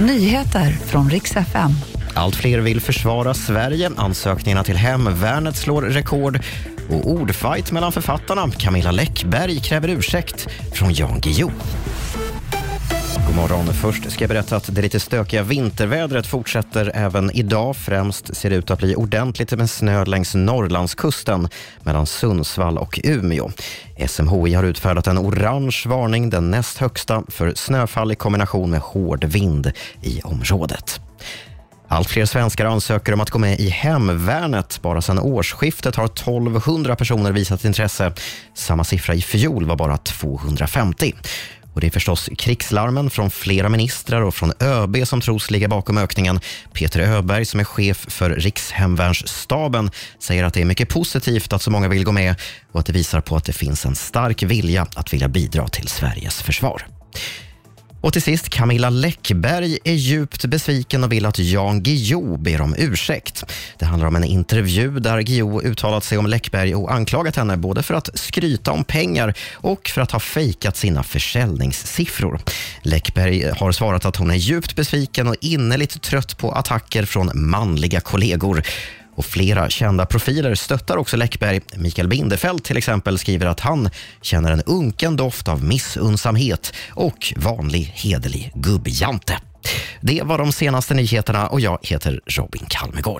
Nyheter från riks FM. Allt fler vill försvara Sverige. Ansökningarna till Hemvärnet slår rekord. Och ordfight mellan författarna. Camilla Läckberg kräver ursäkt från Jan Guillou. God morgon. Först ska jag berätta att det lite stökiga vintervädret fortsätter även idag. Främst ser det ut att bli ordentligt med snö längs Norrlandskusten mellan Sundsvall och Umeå. SMHI har utfärdat en orange varning, den näst högsta, för snöfall i kombination med hård vind i området. Allt fler svenskar ansöker om att gå med i Hemvärnet. Bara sedan årsskiftet har 1200 personer visat intresse. Samma siffra i fjol var bara 250. Och det är förstås krigslarmen från flera ministrar och från ÖB som tros ligga bakom ökningen. Peter Öberg, som är chef för Rikshemvärnsstaben, säger att det är mycket positivt att så många vill gå med och att det visar på att det finns en stark vilja att vilja bidra till Sveriges försvar. Och till sist, Camilla Läckberg är djupt besviken och vill att Jan Guillou ber om ursäkt. Det handlar om en intervju där Guillou uttalat sig om Läckberg och anklagat henne både för att skryta om pengar och för att ha fejkat sina försäljningssiffror. Läckberg har svarat att hon är djupt besviken och innerligt trött på attacker från manliga kollegor. Och flera kända profiler stöttar också Läckberg. Mikael Bindefeld till exempel skriver att han känner en unken doft av missunnsamhet och vanlig hederlig gubbjante. Det var de senaste nyheterna och jag heter Robin Kalmegård.